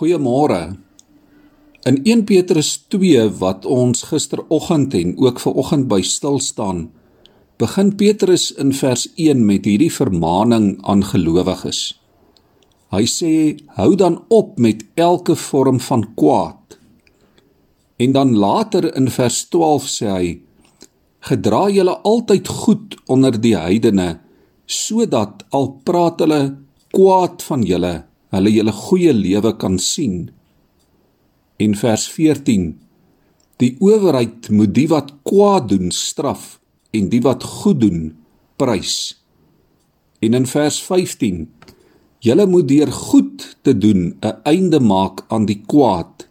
Goeiemôre. In 1 Petrus 2 wat ons gisteroggend en ook vanoggend by stil staan, begin Petrus in vers 1 met hierdie vermaaning aan gelowiges. Hy sê: "Hou dan op met elke vorm van kwaad." En dan later in vers 12 sê hy: "Gedra julle altyd goed onder die heidene, sodat al praat hulle kwaad van julle, hulle julle goeie lewe kan sien. En vers 14 Die owerheid moet die wat kwaad doen straf en die wat goed doen prys. En in vers 15 Julle moet deur goed te doen 'n einde maak aan die kwaad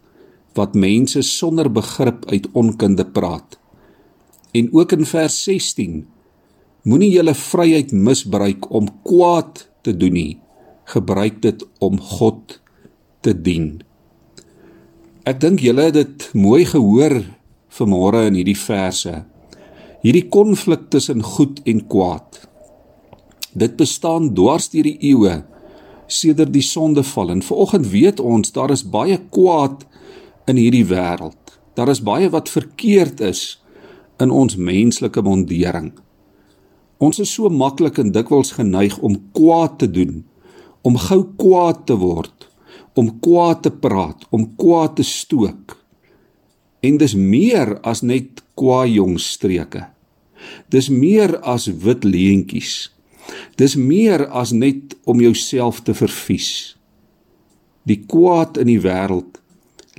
wat mense sonder begrip uit onkunde praat. En ook in vers 16 Moenie julle vryheid misbruik om kwaad te doen nie gebruik dit om God te dien. Ek dink julle het dit mooi gehoor vanmôre in hierdie verse. Hierdie konflik tussen goed en kwaad. Dit bestaan dwars deur die eeue sedert die sondeval en vanoggend weet ons daar is baie kwaad in hierdie wêreld. Daar is baie wat verkeerd is in ons menslike mondering. Ons is so maklik en dikwels geneig om kwaad te doen om gou kwaad te word, om kwaad te praat, om kwaad te stook. En dis meer as net kwaai jong streke. Dis meer as wit leentjies. Dis meer as net om jouself te vervies. Die kwaad in die wêreld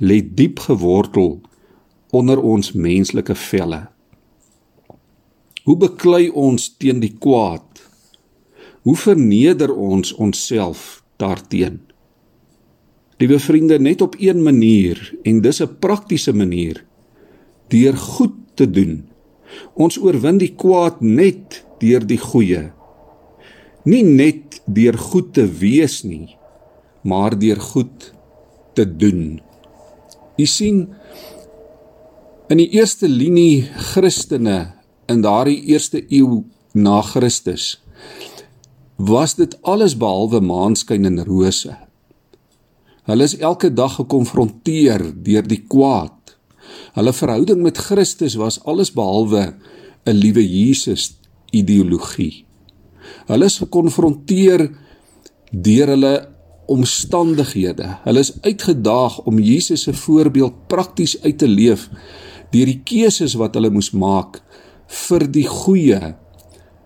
lê diep gewortel onder ons menslike velle. Hoe beklei ons teen die kwaad? Hoe verneder ons onsself daarteen? Liewe vriende, net op een manier en dis 'n praktiese manier deur goed te doen. Ons oorwin die kwaad net deur die goeie. Nie net deur goed te wees nie, maar deur goed te doen. U sien in die eerste linie Christene in daardie eerste eeu na Christus was dit alles behalwe maanskyn en rose. Hulle is elke dag gekonfronteer deur die kwaad. Hulle verhouding met Christus was alles behalwe 'n liewe Jesus ideologie. Hulle is gekonfronteer deur hulle omstandighede. Hulle is uitgedaag om Jesus se voorbeeld prakties uit te leef deur die keuses wat hulle moes maak vir die goeie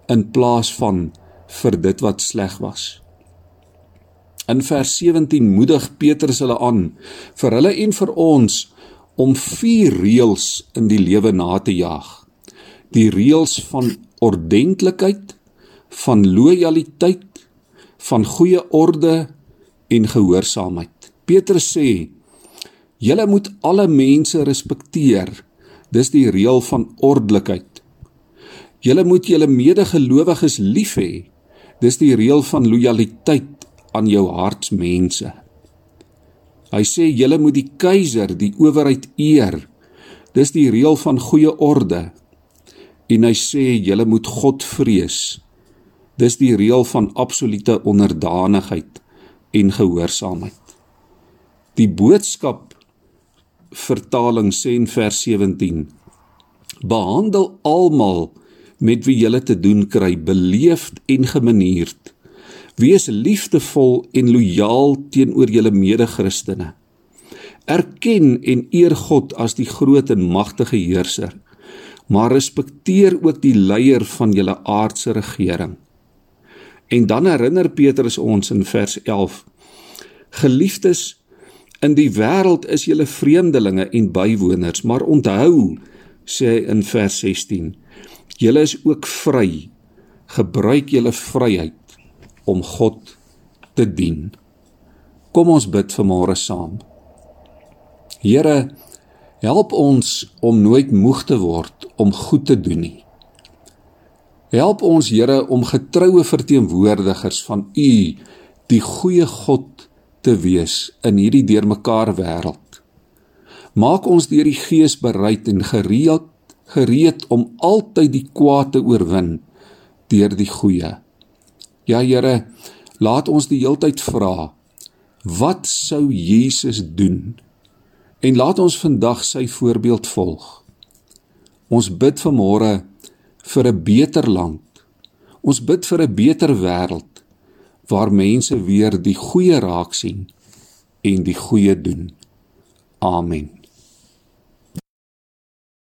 in plaas van vir dit wat sleg was. In vers 17 moedig Petrus hulle aan vir hulle en vir ons om vier reëls in die lewe na te jaag. Die reëls van ordentlikheid, van lojaliteit, van goeie orde en gehoorsaamheid. Petrus sê: "Julle moet alle mense respekteer." Dis die reël van ordelikheid. Julle moet julle medegelowiges lief hê Dis die reël van lojaliteit aan jou hartsmense. Hy sê julle moet die keiser, die owerheid eer. Dis die reël van goeie orde. En hy sê julle moet God vrees. Dis die reël van absolute onderdanigheid en gehoorsaamheid. Die boodskap vertaling sê in vers 17: Behandel almal met wie jy te doen kry, beleefd en gemanierd. Wees liefdevol en lojaal teenoor julle mede-Christene. Erken en eer God as die groot en magtige heerser, maar respekteer ook die leier van julle aardse regering. En dan herinner Petrus ons in vers 11: Geliefdes, in die wêreld is julle vreemdelinge en bywoners, maar onthou, sê hy in vers 16, Julle is ook vry. Gebruik julle vryheid om God te dien. Kom ons bid vanmôre saam. Here, help ons om nooit moeg te word om goed te doen nie. Help ons Here om getroue verteenwoordigers van U, die goeie God te wees in hierdie deurmekaar wêreld. Maak ons deur die Gees bereid en gereeld gereed om altyd die kwaad te oorwin deur die goeie. Ja Here, laat ons die heeltyd vra: Wat sou Jesus doen? En laat ons vandag sy voorbeeld volg. Ons bid vanmôre vir 'n beter land. Ons bid vir 'n beter wêreld waar mense weer die goeie raak sien en die goeie doen. Amen.